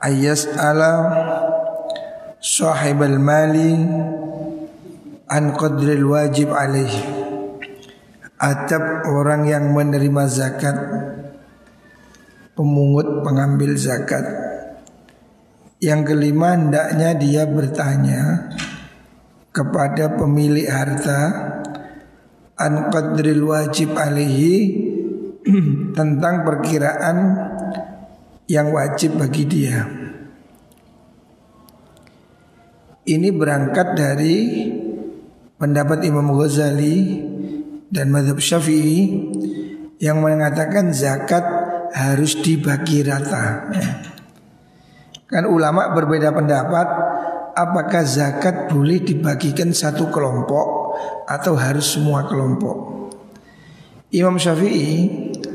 ayyas'ala sahibal mali an qadril wajib alaihi atap orang yang menerima zakat pemungut pengambil zakat. Yang kelima hendaknya dia bertanya kepada pemilik harta an qadril wajib alaihi? tentang perkiraan yang wajib bagi dia. Ini berangkat dari pendapat Imam Ghazali dan madhab Syafi'i yang mengatakan zakat harus dibagi rata. Kan ulama berbeda pendapat apakah zakat boleh dibagikan satu kelompok atau harus semua kelompok. Imam Syafi'i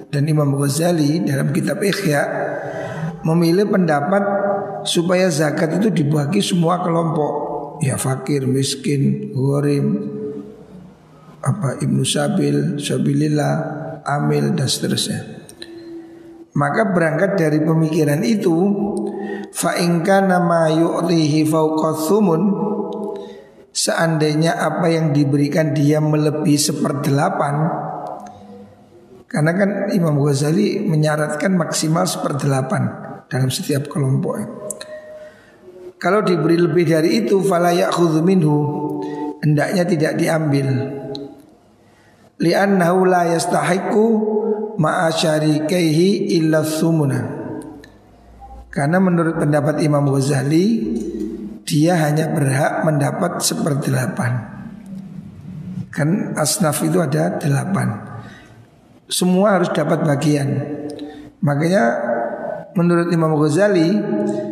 dan Imam Ghazali dalam kitab Ikhya memilih pendapat supaya zakat itu dibagi semua kelompok ya fakir, miskin, gharim, apa ibnu sabil, sabilillah, amil dan seterusnya. Maka berangkat dari pemikiran itu fa nama yu'tihi fauqathumun seandainya apa yang diberikan dia melebihi seperdelapan karena kan Imam Ghazali menyaratkan maksimal seperdelapan dalam setiap kelompok. Kalau diberi lebih dari itu falayak minhu hendaknya tidak diambil. Li'annahu la yastahiqu ma'a syarikaihi illa thumuna. Karena menurut pendapat Imam Ghazali dia hanya berhak mendapat seperdelapan. Kan asnaf itu ada delapan. Semua harus dapat bagian. Makanya menurut Imam Ghazali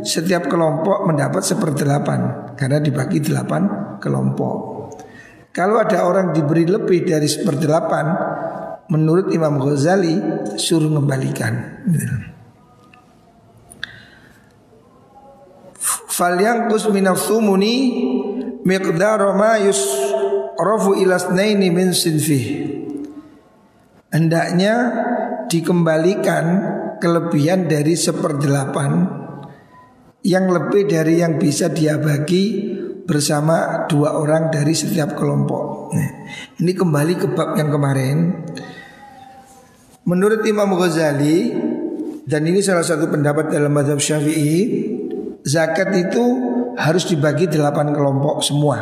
setiap kelompok mendapat seperdelapan karena dibagi delapan kelompok. Kalau ada orang diberi lebih dari seperdelapan, menurut Imam Ghazali suruh mengembalikan. Fal yang kus minafsumuni miqdar ma yusrafu ilasnaini min sinfih. Hendaknya dikembalikan kelebihan dari seperdelapan yang lebih dari yang bisa dia bagi bersama dua orang dari setiap kelompok. Nah, ini kembali ke bab yang kemarin. Menurut Imam Ghazali dan ini salah satu pendapat dalam madhab Syafi'i, zakat itu harus dibagi delapan kelompok semua.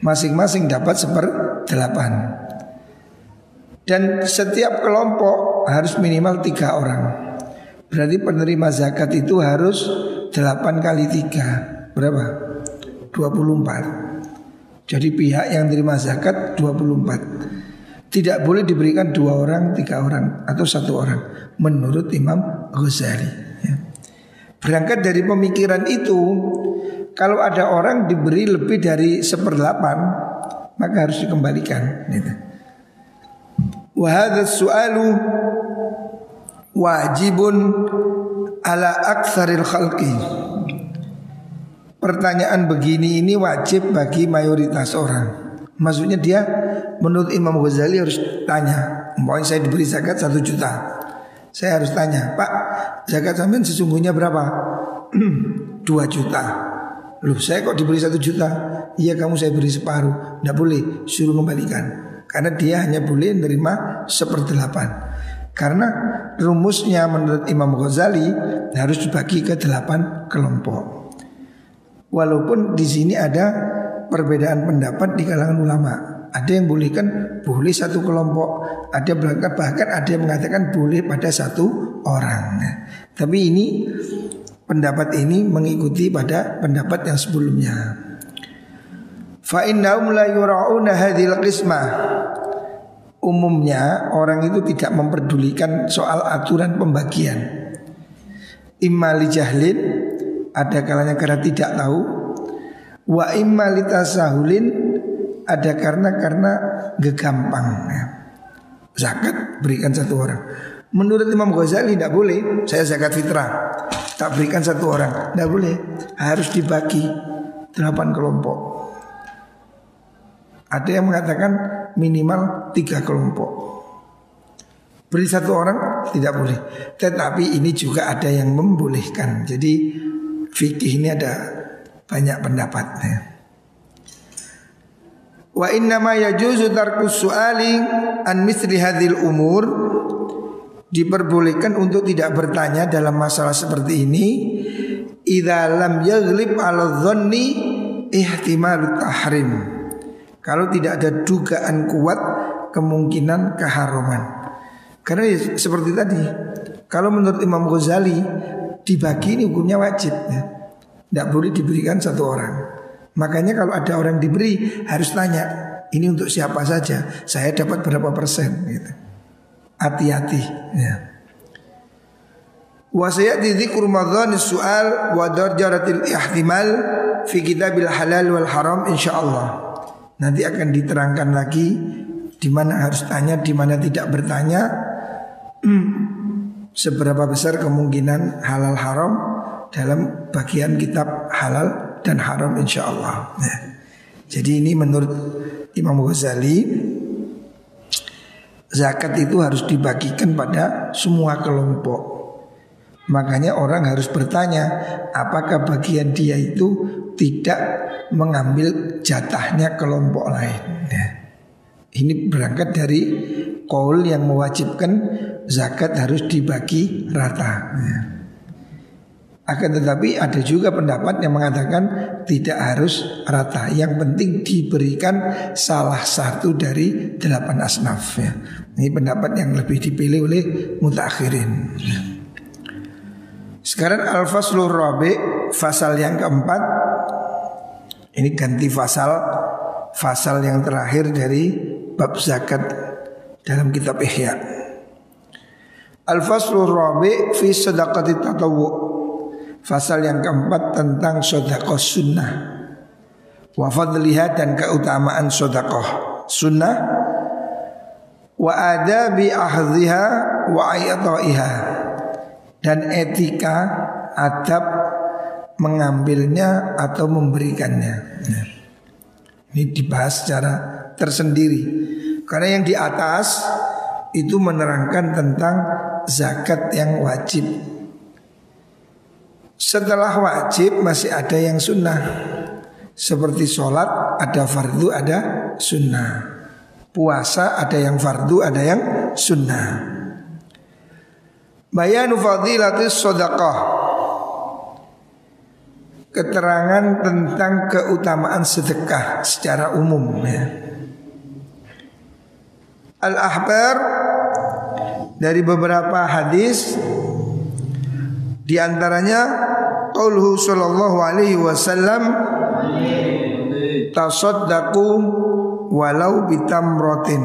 Masing-masing dapat seperdelapan. Dan setiap kelompok harus minimal tiga orang Berarti penerima zakat itu harus delapan kali tiga Berapa? 24 Jadi pihak yang terima zakat 24 Tidak boleh diberikan dua orang, tiga orang Atau satu orang Menurut Imam Ghazali ya. Berangkat dari pemikiran itu Kalau ada orang diberi lebih dari seperdelapan Maka harus dikembalikan gitu. Su'alu wajibun ala aksaril khalqi. Pertanyaan begini ini wajib bagi mayoritas orang. Maksudnya dia menurut Imam Ghazali harus tanya. Mau saya diberi zakat satu juta. Saya harus tanya, Pak, zakat sampean sesungguhnya berapa? Dua juta. Loh saya kok diberi satu juta? Iya kamu saya beri separuh. Tidak boleh, suruh kembalikan. Karena dia hanya boleh menerima seperdelapan Karena rumusnya menurut Imam Ghazali harus dibagi ke delapan kelompok. Walaupun di sini ada perbedaan pendapat di kalangan ulama. Ada yang boleh kan boleh satu kelompok Ada berangkat bahkan ada yang mengatakan boleh pada satu orang. Tapi ini pendapat ini mengikuti pada pendapat yang sebelumnya. Fa innahum la yura'una hadhil qismah. Umumnya orang itu tidak memperdulikan soal aturan pembagian. imma li jahlin ada kalanya karena tidak tahu. Wa imma li tasahulin ada karena karena gegampang. Zakat berikan satu orang. Menurut Imam Ghazali tidak boleh. Saya zakat fitrah. Tak berikan satu orang. Tidak boleh. Harus dibagi delapan kelompok. Ada yang mengatakan minimal tiga kelompok. Beri satu orang tidak boleh. Tetapi ini juga ada yang membolehkan. Jadi fikih ini ada banyak pendapatnya. Wa inna ma yajuzu tarkus su'ali an misli hadhil umur. Diperbolehkan untuk tidak bertanya dalam masalah seperti ini. Idza lam yaghlib ala dhanni ihtimal tahrim kalau tidak ada dugaan kuat kemungkinan keharuman karena ya, seperti tadi, kalau menurut Imam Ghazali dibagi ini hukumnya wajib, ya. tidak boleh diberikan satu orang. Makanya kalau ada orang diberi harus tanya, ini untuk siapa saja, saya dapat berapa persen gitu. Hati-hati ya. Wa sayati dzikru madhan soal wa darjatil ihtimal fi kitabil halal wal haram insyaallah. Nanti akan diterangkan lagi di mana harus tanya, di mana tidak bertanya seberapa besar kemungkinan halal haram dalam bagian kitab halal dan haram insya Allah. Ya. Jadi ini menurut Imam Ghazali zakat itu harus dibagikan pada semua kelompok. Makanya orang harus bertanya apakah bagian dia itu tidak mengambil jatahnya kelompok lain. Ya. Ini berangkat dari kaul yang mewajibkan zakat harus dibagi rata. Ya. Akan tetapi ada juga pendapat yang mengatakan tidak harus rata. Yang penting diberikan salah satu dari delapan asnaf. Ya. Ini pendapat yang lebih dipilih oleh mutakhirin. Ya. Sekarang al-faslur rabi fasal yang keempat. Ini ganti fasal fasal yang terakhir dari bab zakat dalam kitab Ihya. Al-Faslur Rabi fi sedekati tatawu Fasal yang keempat tentang sodakoh sunnah. Wa fadliha dan keutamaan sodakoh sunnah. Wa adabi ahdhiha wa ayataiha Dan etika adab mengambilnya atau memberikannya. Ini dibahas secara tersendiri. Karena yang di atas itu menerangkan tentang zakat yang wajib. Setelah wajib masih ada yang sunnah. Seperti sholat ada fardu ada sunnah. Puasa ada yang fardu ada yang sunnah Bayanu fadilatis sodakah Keterangan tentang keutamaan sedekah secara umum ya. Al-Ahbar dari beberapa hadis di antaranya qauluhu sallallahu alaihi wasallam tasaddaqu walau bitamrotin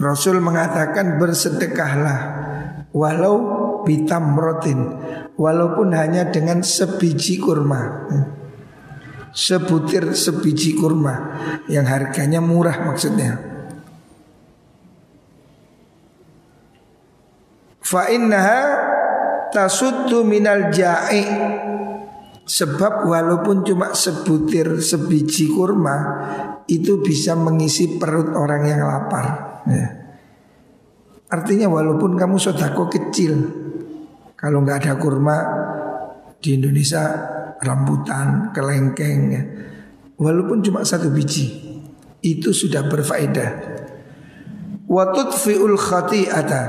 Rasul mengatakan bersedekahlah walau bitamrotin walaupun hanya dengan sebiji kurma. Sebutir sebiji kurma yang harganya murah maksudnya. Fa innaha tasuddu minal ja'i. Sebab walaupun cuma sebutir sebiji kurma Itu bisa mengisi perut orang yang lapar. Ya. Artinya walaupun kamu sodako kecil Kalau nggak ada kurma di Indonesia rambutan, kelengkeng ya. Walaupun cuma satu biji Itu sudah berfaedah. Watutfi'ul khati'ata.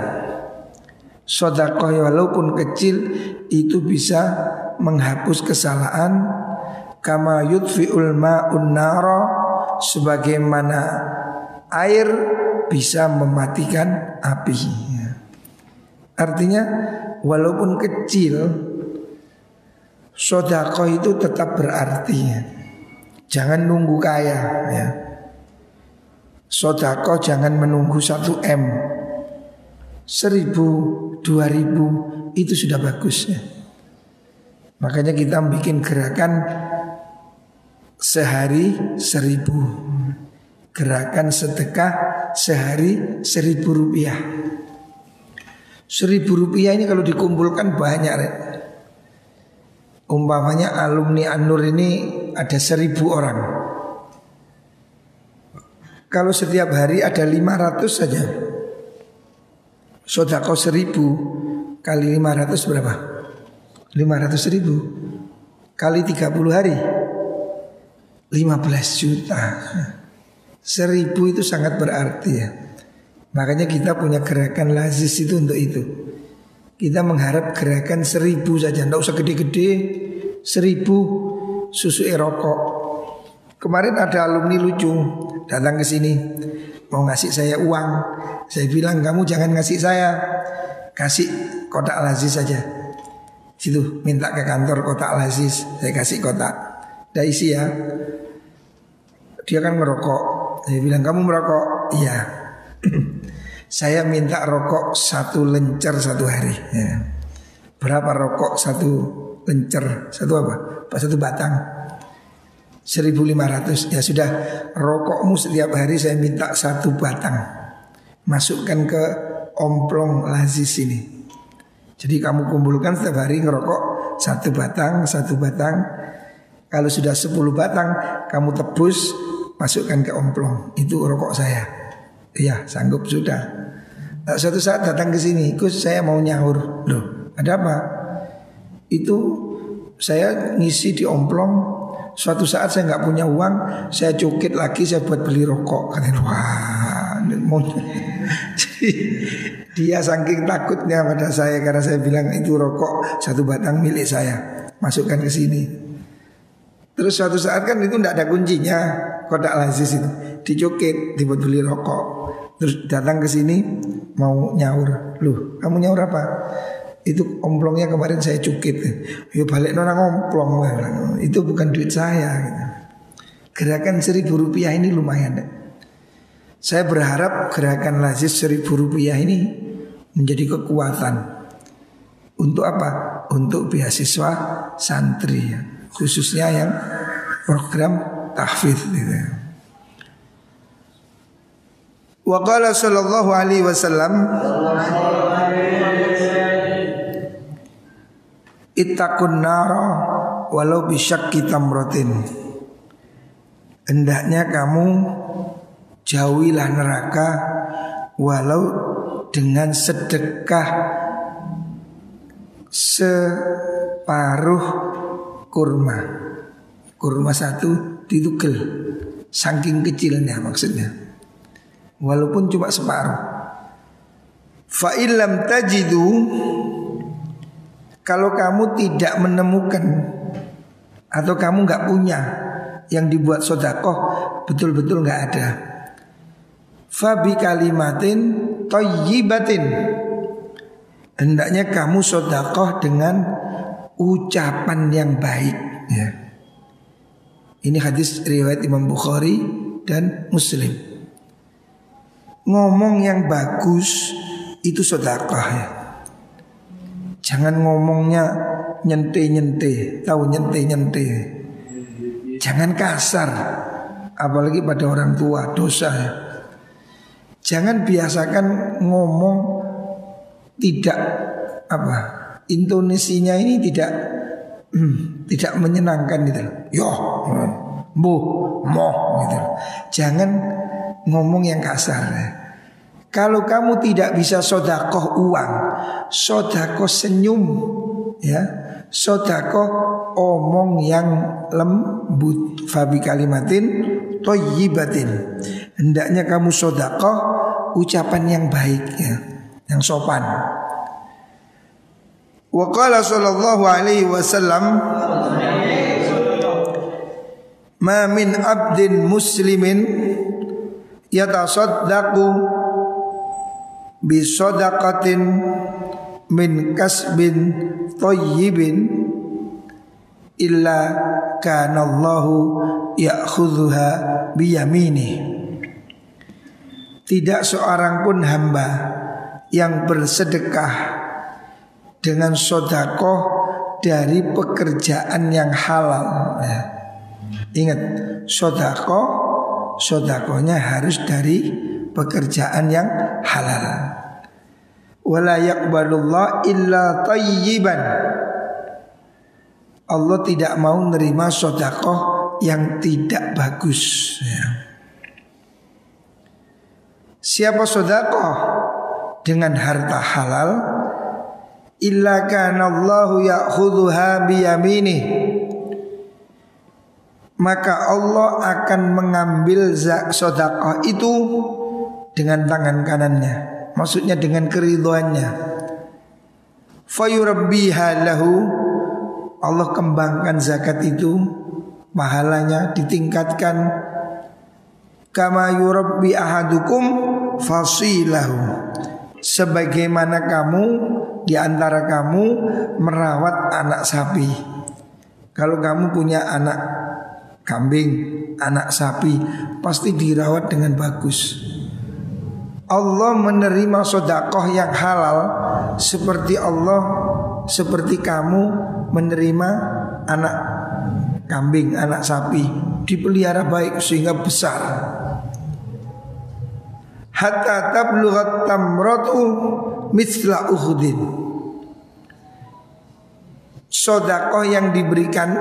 Sodakoh walaupun kecil itu bisa menghapus kesalahan. Kama yudfi'ul ma'un naro sebagaimana air bisa mematikan api. Artinya walaupun kecil Sodakoh itu tetap berarti Jangan nunggu kaya ya. Sodakoh jangan menunggu satu M Seribu, dua ribu itu sudah bagus ya. Makanya kita bikin gerakan sehari seribu Gerakan sedekah sehari seribu rupiah Seribu rupiah ini kalau dikumpulkan banyak rek. Umpamanya alumni Anur ini ada seribu orang Kalau setiap hari ada lima ratus saja Sodako seribu kali lima ratus berapa? Lima ratus ribu Kali tiga puluh hari 15 juta Seribu itu sangat berarti ya. Makanya kita punya gerakan lazis itu untuk itu. Kita mengharap gerakan seribu saja Tidak usah gede-gede. Seribu susu rokok. Kemarin ada alumni lucu Datang ke sini Mau ngasih saya uang. Saya bilang kamu jangan ngasih saya Kasih kotak lazis saja. Situ minta ke kantor kotak lazis Saya kasih kotak. Tidak isi ya. Dia kan merokok. Saya bilang kamu merokok? Iya. saya minta rokok satu lencer satu hari. Ya. Berapa rokok satu lencer? Satu apa? Satu batang. 1500 ya sudah rokokmu setiap hari saya minta satu batang masukkan ke omplong lazis ini jadi kamu kumpulkan setiap hari ngerokok satu batang satu batang kalau sudah 10 batang kamu tebus masukkan ke omplong itu rokok saya. Iya sanggup sudah. Nah, suatu saat datang ke sini, Gus saya mau nyaur. Loh, ada apa? Itu saya ngisi di omplong. Suatu saat saya nggak punya uang, saya cukit lagi, saya buat beli rokok. Katanya, wah, mau. Jadi dia saking takutnya pada saya karena saya bilang itu rokok satu batang milik saya. Masukkan ke sini. Terus suatu saat kan itu tidak ada kuncinya kodak lazis itu. Dicukit dibuat beli rokok. Terus datang ke sini mau nyaur. Loh kamu nyaur apa? Itu omplongnya kemarin saya cukit. Yuk balik nona omplong itu bukan duit saya gitu. gerakan seribu rupiah ini lumayan saya berharap gerakan lazis seribu rupiah ini menjadi kekuatan. Untuk apa? Untuk beasiswa santri khususnya yang program tahfidz gitu. Wa qala sallallahu alaihi wasallam Ittaqun nara walau bisyakki tamratin Hendaknya kamu jauhilah neraka walau dengan sedekah separuh kurma. Kurma satu ditugel saking kecilnya maksudnya. Walaupun cuma separuh. Fa illam tajidu kalau kamu tidak menemukan atau kamu nggak punya yang dibuat sodakoh betul-betul nggak ada. Fabi kalimatin toyibatin hendaknya kamu sodakoh dengan ucapan yang baik ya ini hadis riwayat Imam Bukhari dan Muslim. Ngomong yang bagus itu sedekah ya. Jangan ngomongnya nyente-nyente, tahu nyente-nyente. Jangan kasar, apalagi pada orang tua dosa ya. Jangan biasakan ngomong tidak apa intonasinya ini tidak tidak menyenangkan gitu. Yo, bu, moh gitu. Jangan ngomong yang kasar. Kalau kamu tidak bisa sodakoh uang, sodakoh senyum, ya, sodakoh omong yang lembut, fabi kalimatin, toyibatin. Hendaknya kamu sodakoh ucapan yang baik, ya, yang sopan. Wa qala sallallahu alaihi wasallam Ma min abdin muslimin yatasaddaqu bi sadaqatin min kasbin thayyibin illa kana Allahu ya'khudhuha biyamini. Tidak seorang pun hamba yang bersedekah dengan sodakoh dari pekerjaan yang halal. Ya. Ingat, sodakoh, sodakohnya harus dari pekerjaan yang halal. Wala yaqbalullah illa tayyiban. Allah tidak mau menerima sodakoh yang tidak bagus. Ya. Siapa sodakoh dengan harta halal illa kana Allahu ya'khudhuha biyamini. Maka Allah akan mengambil sodakoh itu dengan tangan kanannya. Maksudnya dengan keriduannya fayurabbiha lahu. Allah kembangkan zakat itu. Pahalanya ditingkatkan. Kama yurabbi ahadukum fasilahu. Sebagaimana kamu di antara kamu merawat anak sapi kalau kamu punya anak kambing, anak sapi pasti dirawat dengan bagus Allah menerima sodakoh yang halal seperti Allah seperti kamu menerima anak kambing, anak sapi dipelihara baik sehingga besar. Hatta tablughat tamratu mithla uhudin. Sodakoh yang diberikan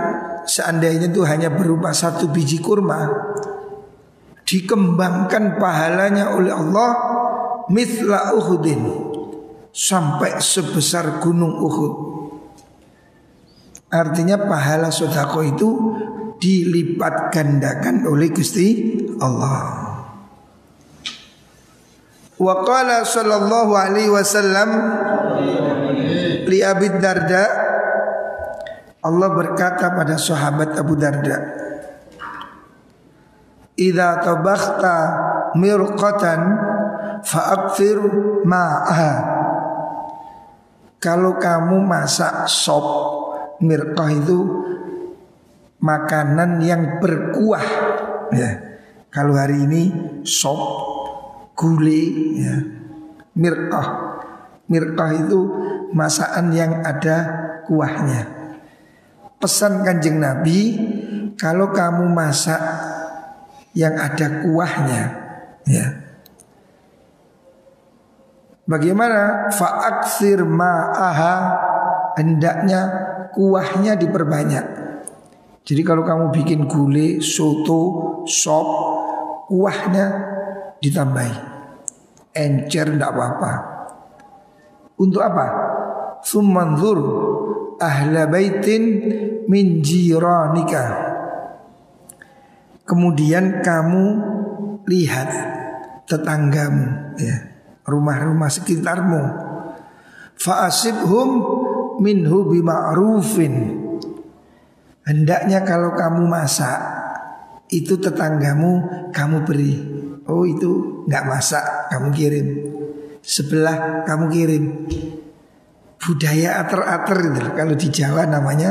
seandainya itu hanya berupa satu biji kurma dikembangkan pahalanya oleh Allah mithla Uhudin sampai sebesar gunung Uhud. Artinya pahala sodako itu dilipat gandakan oleh Gusti Allah. Wa qala sallallahu alaihi wasallam li Abi Darda Allah berkata pada sahabat Abu Darda Idza tabakhta mirqatan fa'akfir ma'ah Kalau kamu masak sop Mirqah itu makanan yang berkuah ya. Kalau hari ini sop gule ya. Mirqah Mirqah itu masakan yang ada kuahnya Pesan kanjeng Nabi Kalau kamu masak yang ada kuahnya ya Bagaimana fa'aksir ma'aha hendaknya kuahnya diperbanyak. Jadi kalau kamu bikin gulai, soto, sop, kuahnya ditambahi. Encer tidak apa-apa. Untuk apa? Sumanzur ahla baitin min jiranika. Kemudian kamu lihat tetanggamu ya rumah-rumah sekitarmu. Fa'asibhum minhu bima'rufin. Hendaknya kalau kamu masak itu tetanggamu kamu beri. Oh itu nggak masak kamu kirim. Sebelah kamu kirim. Budaya ater-ater itu kalau di Jawa namanya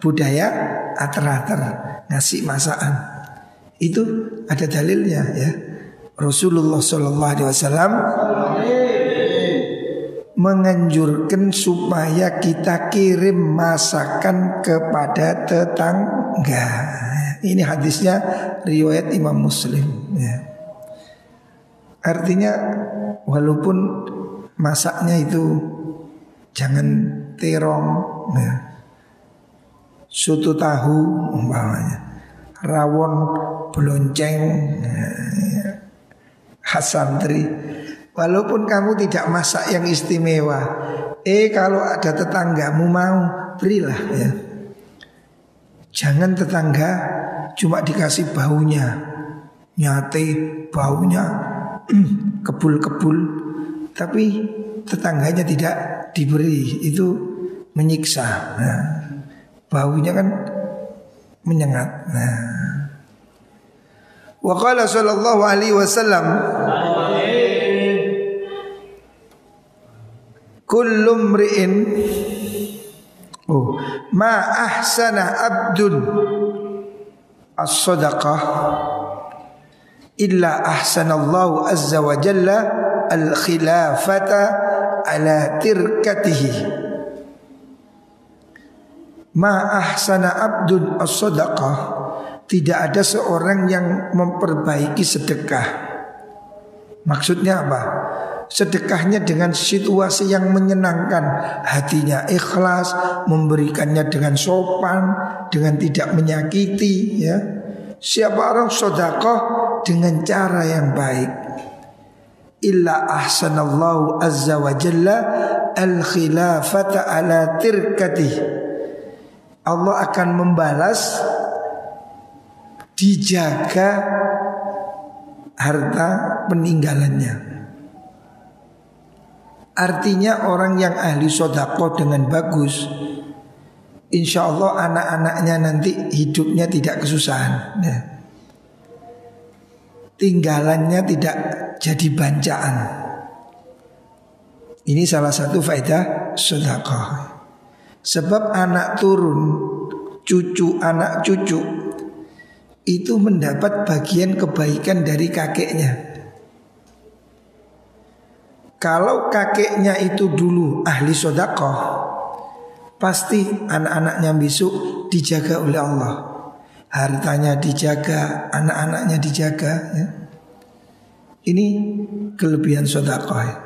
budaya ater-ater ngasih masakan. Itu ada dalilnya ya. Rasulullah Shallallahu Alaihi Wasallam menganjurkan supaya kita kirim masakan kepada tetangga. Ini hadisnya riwayat Imam Muslim. Ya. Artinya walaupun masaknya itu jangan terong, ya. soto tahu umpamanya, rawon belonceng. Ya khas santri Walaupun kamu tidak masak yang istimewa Eh kalau ada tetanggamu mau berilah ya Jangan tetangga cuma dikasih baunya Nyate baunya kebul-kebul Tapi tetangganya tidak diberi Itu menyiksa. Nah, Baunya kan menyengat. Nah. Wa qala sallallahu alaihi wasallam Kullu mri'in Oh, ma ahsana abdun as-sadaqah illa ahsanallahu azza wa jalla al-khilafata ala tirkatihi. Ma ahsana abdun as-sadaqah. Tidak ada seorang yang memperbaiki sedekah. Maksudnya apa? Sedekahnya dengan situasi yang menyenangkan. Hatinya ikhlas Memberikannya dengan sopan Dengan tidak menyakiti ya. Siapa orang sodakoh Dengan cara yang baik Illa ahsanallahu azza wa jalla Al khilafata ala tirkatih Allah akan membalas dijaga harta peninggalannya. Artinya orang yang ahli sodako dengan bagus Insya Allah anak-anaknya nanti hidupnya tidak kesusahan ya. Tinggalannya tidak jadi bancaan Ini salah satu faedah sodako Sebab anak turun, cucu anak cucu itu mendapat bagian kebaikan dari kakeknya. Kalau kakeknya itu dulu ahli sodakoh, pasti anak-anaknya besok dijaga oleh Allah. Hartanya dijaga, anak-anaknya dijaga. Ya. Ini kelebihan sodakoh. Ya.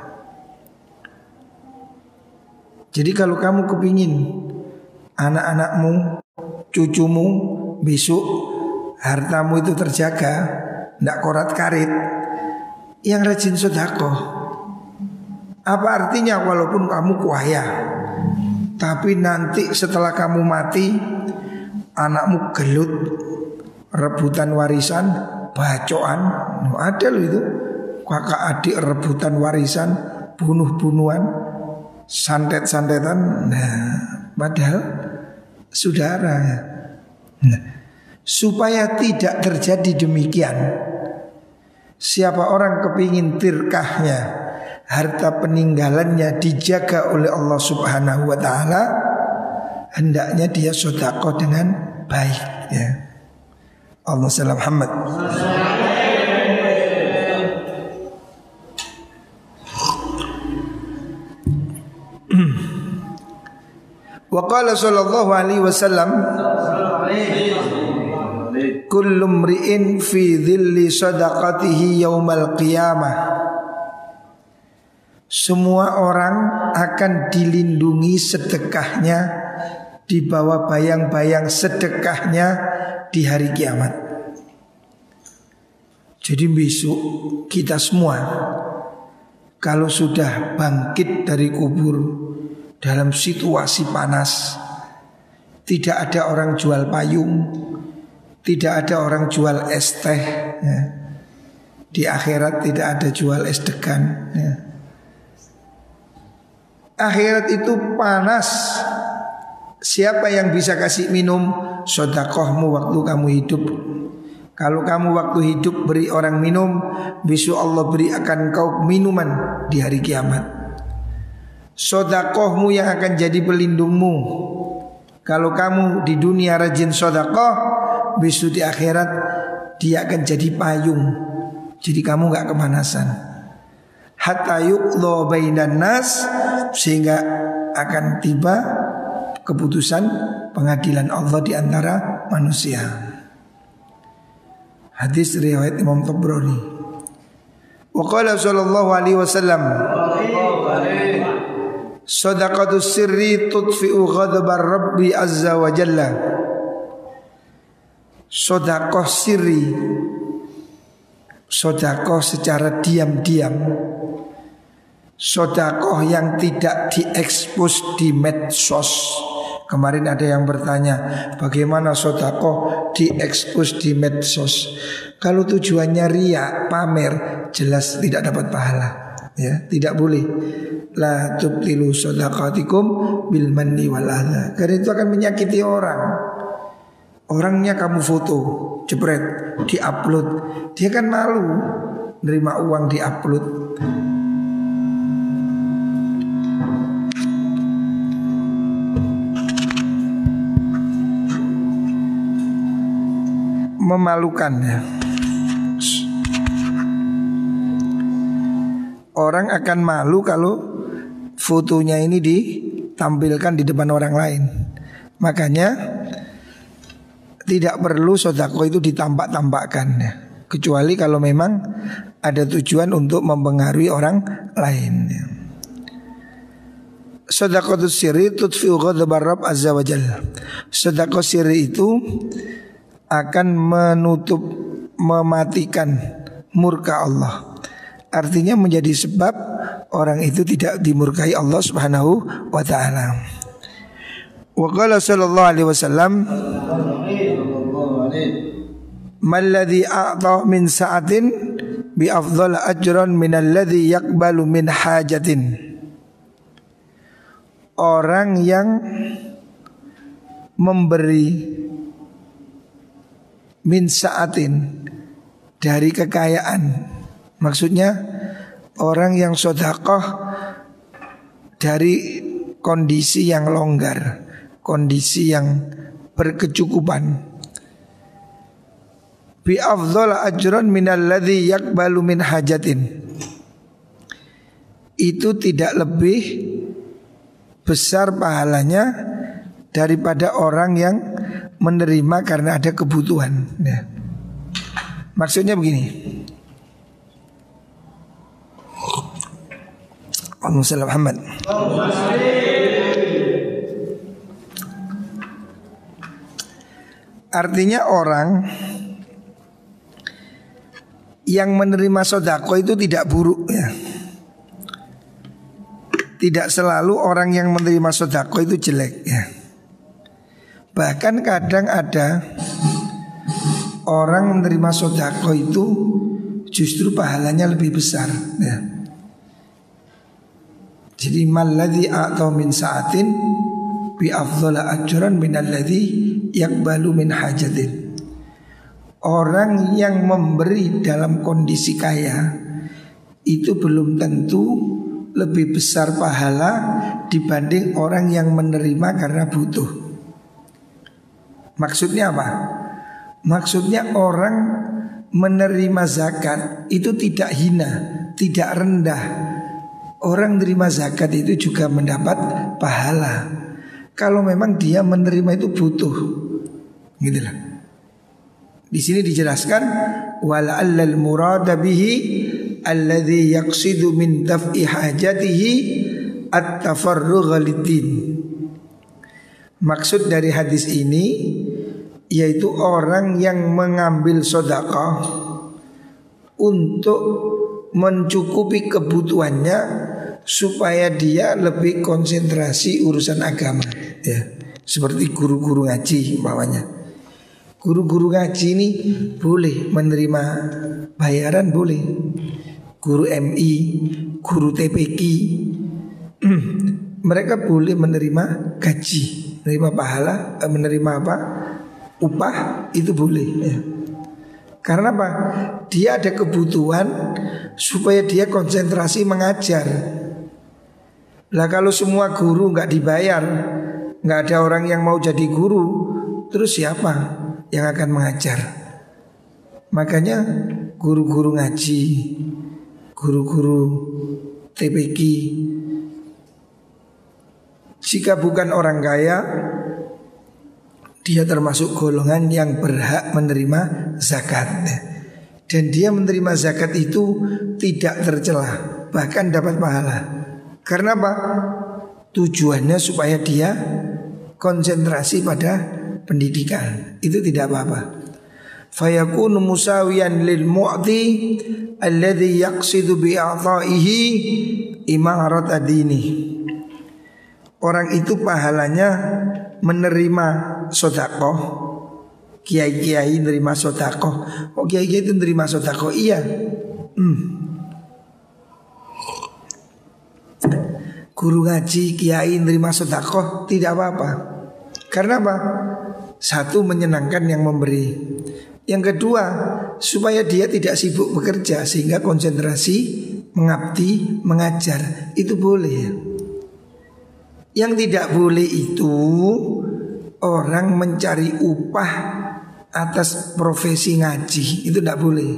Jadi kalau kamu kepingin anak-anakmu, cucumu besok hartamu itu terjaga, tidak korat karit, yang rajin sodako. Apa artinya walaupun kamu kuaya, tapi nanti setelah kamu mati, anakmu gelut, rebutan warisan, bacoan, ada loh itu, kakak adik rebutan warisan, bunuh-bunuhan, santet-santetan. Nah padahal saudara nah, supaya tidak terjadi demikian siapa orang kepingin tirkahnya harta peninggalannya dijaga oleh Allah Subhanahu wa taala hendaknya dia sodako dengan baik ya. Allah salam Muhammad. Wa qala sallallahu alaihi wasallam Kullu mri'in fi dhilli sadaqatihi yaumal qiyamah. Semua orang akan dilindungi sedekahnya di bawah bayang-bayang sedekahnya di hari kiamat. Jadi besok kita semua kalau sudah bangkit dari kubur dalam situasi panas. Tidak ada orang jual payung, tidak ada orang jual es teh. Ya. Di akhirat tidak ada jual es degan. Ya. Akhirat itu panas. Siapa yang bisa kasih minum sodakohmu waktu kamu hidup? Kalau kamu waktu hidup beri orang minum, besok Allah beri akan kau minuman di hari kiamat. Sodakohmu yang akan jadi pelindungmu Kalau kamu di dunia rajin sodakoh Besok di akhirat Dia akan jadi payung Jadi kamu gak kemanasan Hatta yuqlo bainan nas Sehingga akan tiba Keputusan pengadilan Allah di antara manusia. Hadis riwayat Imam Tabrani. Wa qala sallallahu alaihi wasallam Sadaqatus sirri tudfi'u ghadabar Rabbi azza wa jalla. Sodakoh sirri Sodakoh secara diam-diam. Sodakoh yang tidak diekspos di medsos Kemarin ada yang bertanya Bagaimana sodakoh diekspos di medsos? Kalau tujuannya ria, pamer Jelas tidak dapat pahala. Ya tidak boleh. La tubtilu sadaqatikum bil manni karena itu akan menyakiti orang. Orangnya kamu foto jebret diupload. Dia kan malu nerima uang diupload memalukan ya orang akan malu kalau fotonya ini ditampilkan di depan orang lain. Makanya tidak perlu sodako itu ditampak-tampakkan ya. Kecuali kalau memang ada tujuan untuk mempengaruhi orang lain ya. Sodako siri tutfi'u azza wa jalla Sodako siri itu akan menutup mematikan murka Allah. Artinya menjadi sebab orang itu tidak dimurkai Allah subhanahu wa ta'ala. Wa qala sallallahu alaihi wasallam Malladhi a'ta min sa'atin bi afdhal ajran min alladhi yaqbalu min hajatin. Orang yang memberi min sa'atin dari kekayaan. Maksudnya orang yang sodakoh dari kondisi yang longgar Kondisi yang berkecukupan. Bi afdhal ajran minalladzi yakbalu min hajatin. Itu tidak lebih besar pahalanya daripada orang yang menerima karena ada kebutuhan ya. Maksudnya begini Allahumma Muhammad Artinya orang yang menerima sodako itu tidak buruk ya. Tidak selalu orang yang menerima sodako itu jelek ya. Bahkan kadang ada orang menerima sodako itu justru pahalanya lebih besar ya. Jadi maladhi atau min saatin bi afdhala ajran min alladhi yakbalu min hajatin. Orang yang memberi dalam kondisi kaya itu belum tentu lebih besar pahala dibanding orang yang menerima karena butuh. Maksudnya apa? Maksudnya orang menerima zakat itu tidak hina, tidak rendah. Orang menerima zakat itu juga mendapat pahala. Kalau memang dia menerima itu butuh, gitu lah. Di sini dijelaskan wala bihi alladhi yaqsidu min daf'i hajatihi at-tafarrugh Maksud dari hadis ini yaitu orang yang mengambil sodakah untuk mencukupi kebutuhannya supaya dia lebih konsentrasi urusan agama ya seperti guru-guru ngaji bawahnya Guru-guru ngaji ini boleh menerima bayaran boleh. Guru MI, guru TPQ, mereka boleh menerima gaji, menerima pahala, eh, menerima apa? Upah itu boleh ya. Karena apa? Dia ada kebutuhan supaya dia konsentrasi mengajar. Lah kalau semua guru nggak dibayar, nggak ada orang yang mau jadi guru, terus siapa? yang akan mengajar. Makanya guru-guru ngaji, guru-guru TPQ jika bukan orang kaya dia termasuk golongan yang berhak menerima zakat. Dan dia menerima zakat itu tidak tercelah, bahkan dapat pahala. Karena apa? Tujuannya supaya dia konsentrasi pada pendidikan itu tidak apa-apa. Fayakunu musawiyan lil mu'ti alladhi yaqsidu bi a'ta'ihi imarat adini. Orang itu pahalanya menerima sodakoh. Kiai-kiai menerima sodakoh. Oh kiai-kiai itu menerima sodakoh? Iya. Hmm. Guru ngaji, kiai menerima sodakoh? Tidak apa-apa. Karena apa? Satu menyenangkan yang memberi. Yang kedua supaya dia tidak sibuk bekerja Sehingga konsentrasi mengabdi, mengajar Itu boleh. Yang tidak boleh itu Orang mencari upah atas profesi ngaji Itu tidak boleh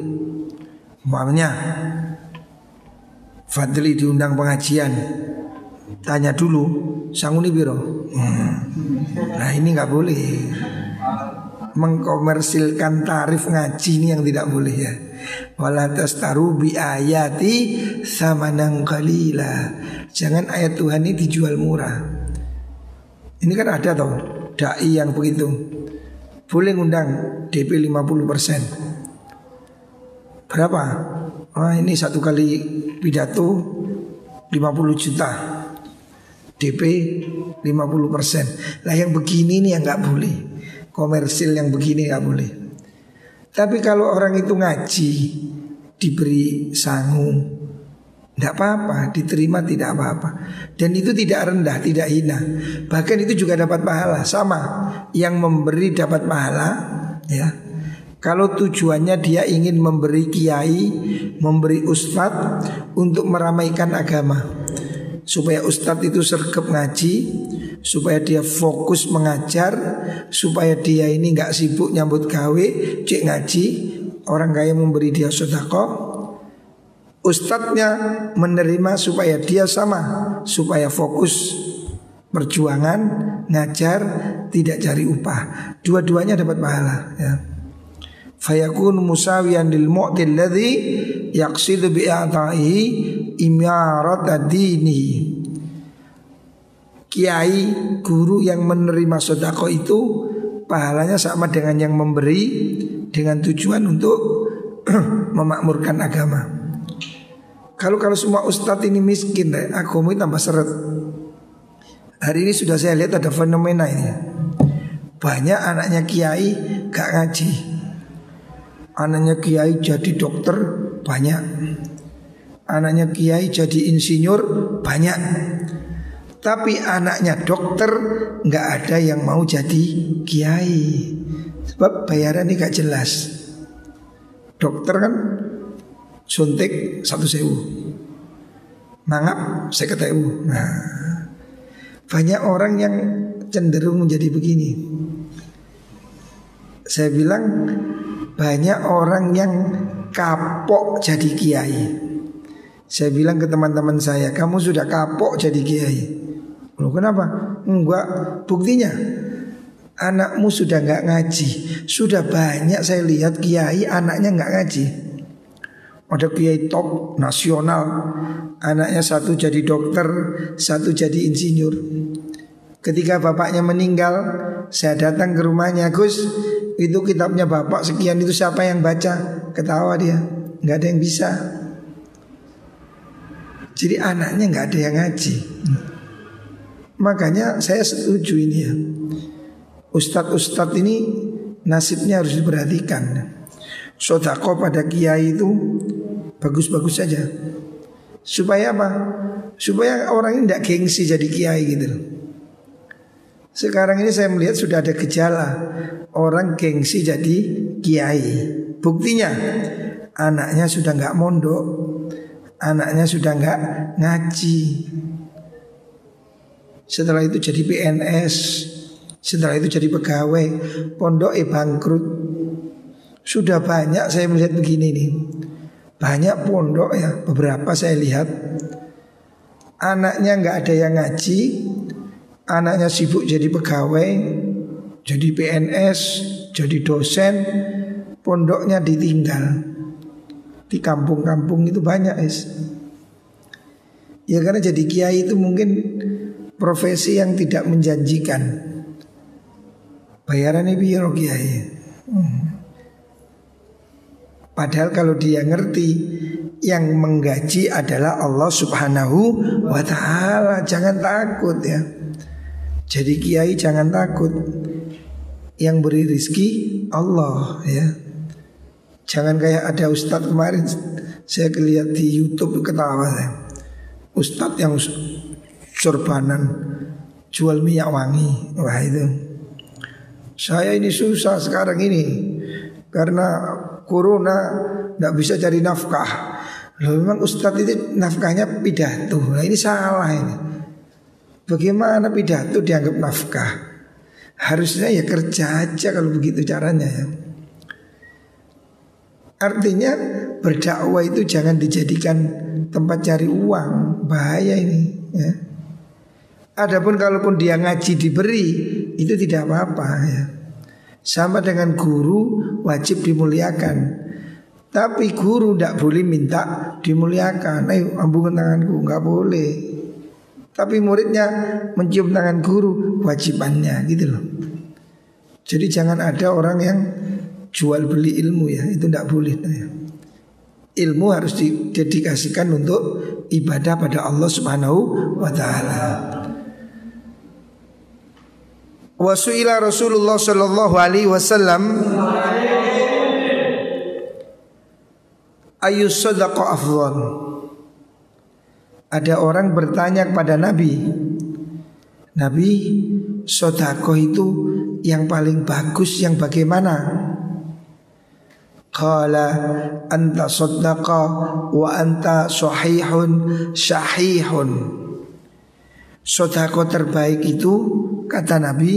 Maksudnya Fadli diundang pengajian Tanya dulu Sanguni biro. Hmm. Nah ini nggak boleh. Mengkomersilkan tarif ngaji ini yang tidak boleh ya. Wala tastaru bi ayati samanang kalila. Jangan ayat Tuhan ini dijual murah. Ini kan ada tau dai yang begitu. Boleh ngundang DP 50% Berapa? Oh ini satu kali pidato 50 juta. DP 50% Lah yang begini nih yang nggak boleh. Komersil yang begini nggak boleh. Tapi kalau orang itu ngaji Diberi sangu tidak apa-apa, diterima tidak apa-apa. Dan itu tidak rendah, tidak hina. Bahkan itu juga dapat pahala. Sama, yang memberi dapat pahala ya. Kalau tujuannya dia ingin memberi kiai, memberi ustadz untuk meramaikan agama. Supaya ustadz itu sergap ngaji Supaya dia fokus mengajar Supaya dia ini nggak sibuk nyambut gawe, cek ngaji Orang kaya memberi dia sodako Ustadznya menerima supaya dia sama Supaya fokus perjuangan, ngajar, tidak cari upah. Dua-duanya dapat pahala ya. Fayakun musawiyan lil mu'til ladhi Yaksidu imyarat dini. Kiai, guru yang menerima sodako itu Pahalanya sama dengan yang memberi Dengan tujuan untuk memakmurkan agama kalau kalau semua ustadz ini miskin, deh, agama tambah seret. Hari ini sudah saya lihat ada fenomena ini. Banyak anaknya kiai gak ngaji. Anaknya kiai jadi dokter banyak. Anaknya kiai jadi insinyur banyak. Tapi anaknya dokter nggak ada yang mau jadi kiai. Sebab bayaran ini gak jelas. Dokter kan suntik satu sewu. Mangap saya ketemu nah banyak orang yang cenderung menjadi begini. Saya bilang banyak orang yang kapok jadi kiai. Saya bilang ke teman-teman saya kamu sudah kapok jadi kiai. Loh kenapa? Enggak. Buktinya Anakmu sudah nggak ngaji. Sudah banyak saya lihat kiai anaknya nggak ngaji ada kiai top nasional Anaknya satu jadi dokter Satu jadi insinyur. Ketika bapaknya meninggal Saya datang ke rumahnya Gus itu kitabnya bapak sekian itu siapa yang baca? Ketawa dia nggak ada yang bisa. Jadi anaknya nggak ada yang ngaji. Makanya saya setuju ini ya. Ustadz-ustadz ini nasibnya harus diperhatikan. Sodako pada kiai itu bagus-bagus saja. Supaya apa? Supaya orang ini tidak gengsi jadi kiai gitu Sekarang ini saya melihat sudah ada gejala orang gengsi jadi kiai. Buktinya anaknya sudah nggak mondok, anaknya sudah nggak ngaji. Setelah itu jadi PNS, setelah itu jadi pegawai, pondok e bangkrut. Sudah banyak saya melihat begini nih. Banyak pondok ya, beberapa saya lihat anaknya nggak ada yang ngaji, anaknya sibuk jadi pegawai, jadi PNS, jadi dosen, pondoknya ditinggal. Di kampung-kampung itu banyak es. Ya karena jadi kiai itu mungkin profesi yang tidak menjanjikan. Bayarannya biar kiai. Hmm. Padahal kalau dia ngerti yang menggaji adalah Allah Subhanahu wa taala. Jangan takut ya. Jadi kiai jangan takut. Yang beri rizki Allah ya. Jangan kayak ada ustadz kemarin saya lihat di YouTube ketawa saya. Ustadz yang sorbanan jual minyak wangi. Wah itu. Saya ini susah sekarang ini karena corona tidak bisa cari nafkah. Loh, memang ustadz itu nafkahnya pidato. Nah ini salah ini. Bagaimana pidato dianggap nafkah? Harusnya ya kerja aja kalau begitu caranya ya. Artinya berdakwah itu jangan dijadikan tempat cari uang, bahaya ini ya. Adapun kalaupun dia ngaji diberi itu tidak apa-apa ya. Sama dengan guru wajib dimuliakan. Tapi guru tidak boleh minta dimuliakan. Ayo ambungkan tanganku, nggak boleh. Tapi muridnya mencium tangan guru wajibannya gitu loh. Jadi jangan ada orang yang jual beli ilmu ya, itu tidak boleh. Ya. Ilmu harus didedikasikan untuk ibadah pada Allah Subhanahu wa taala. Wasuila Rasulullah sallallahu alaihi wasallam ayu sodako afdol Ada orang bertanya kepada Nabi Nabi sodako itu yang paling bagus yang bagaimana? Qala anta sodaka wa anta sahihun syahihun Sodako terbaik itu kata Nabi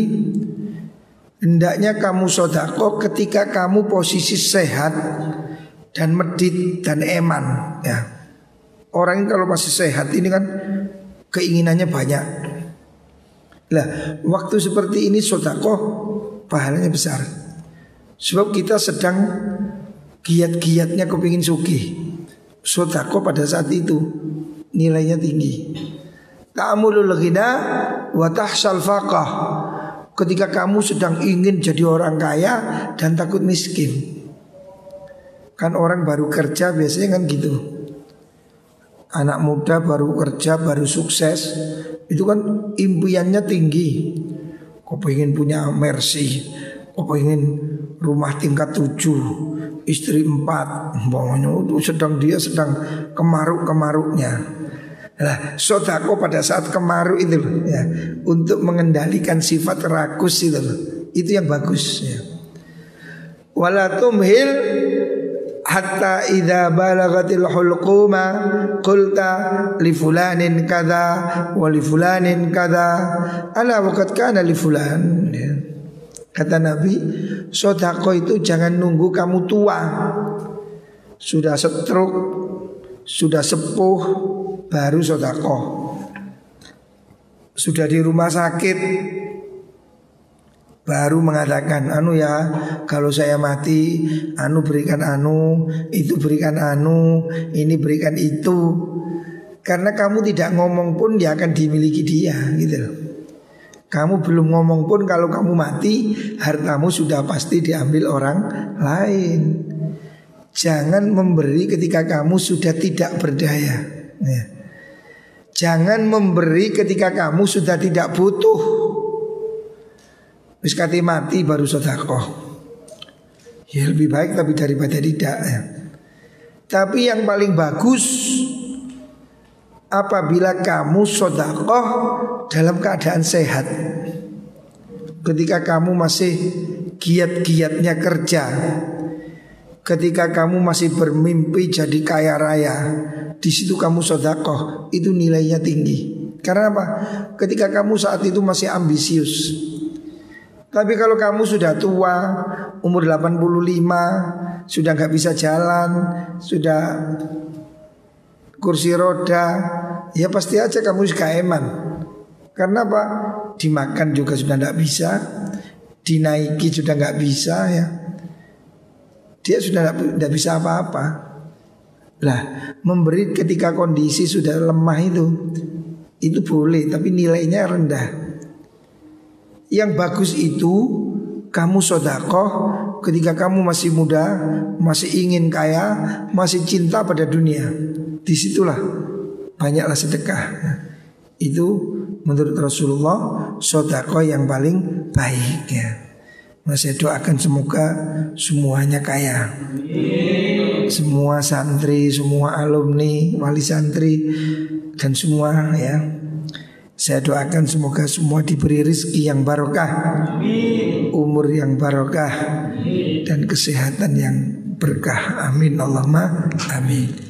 Hendaknya kamu sodako ketika kamu posisi sehat dan medit dan eman ya. Orang kalau masih sehat ini kan keinginannya banyak. Lah, waktu seperti ini sodako pahalanya besar. Sebab kita sedang giat-giatnya kepingin suki. Sodako pada saat itu nilainya tinggi. Ta'amulul ghina wa tahsal faqah. Ketika kamu sedang ingin jadi orang kaya dan takut miskin. Kan orang baru kerja biasanya kan gitu. Anak muda baru kerja, baru sukses. Itu kan impiannya tinggi. Kau pengen punya Mercy? Kau pengen rumah tingkat tujuh Istri empat? Pokoknya itu sedang dia sedang kemaruk-kemaruknya Nah, sodako pada saat kemaruk itu loh, ya, untuk mengendalikan sifat rakus itu loh, itu yang bagus ya. Walatumhil hatta idza balagatil hulquma qulta li fulanin kadza wa li fulanin kadza ala waqad kana li fulan ya. kata Nabi sodako itu jangan nunggu kamu tua sudah setruk sudah sepuh baru sodako sudah di rumah sakit baru mengatakan anu ya kalau saya mati anu berikan anu itu berikan anu ini berikan itu. Karena kamu tidak ngomong pun dia akan dimiliki dia gitu kamu belum ngomong pun kalau kamu mati hartamu sudah pasti diambil orang lain. Jangan memberi ketika kamu sudah tidak berdaya. Ya. Jangan memberi ketika kamu sudah tidak butuh Wis mati baru sodakoh Ya lebih baik tapi daripada tidak ya. Tapi yang paling bagus Apabila kamu sodakoh dalam keadaan sehat Ketika kamu masih giat-giatnya kerja Ketika kamu masih bermimpi jadi kaya raya di situ kamu sodakoh Itu nilainya tinggi Karena apa? Ketika kamu saat itu masih ambisius tapi kalau kamu sudah tua, umur 85, sudah nggak bisa jalan, sudah kursi roda, ya pasti aja kamu eman. Karena apa? Dimakan juga sudah nggak bisa, dinaiki sudah nggak bisa ya. Dia sudah nggak bisa apa-apa. Lah, memberi ketika kondisi sudah lemah itu, itu boleh, tapi nilainya rendah. Yang bagus itu kamu sodakoh ketika kamu masih muda, masih ingin kaya, masih cinta pada dunia. Di situlah banyaklah sedekah. Itu menurut Rasulullah sodakoh yang paling baik ya. Saya doakan semoga semuanya kaya. Semua santri, semua alumni, wali santri dan semua ya saya doakan semoga semua diberi rezeki yang barokah, umur yang barokah, dan kesehatan yang berkah. Amin Allahumma amin.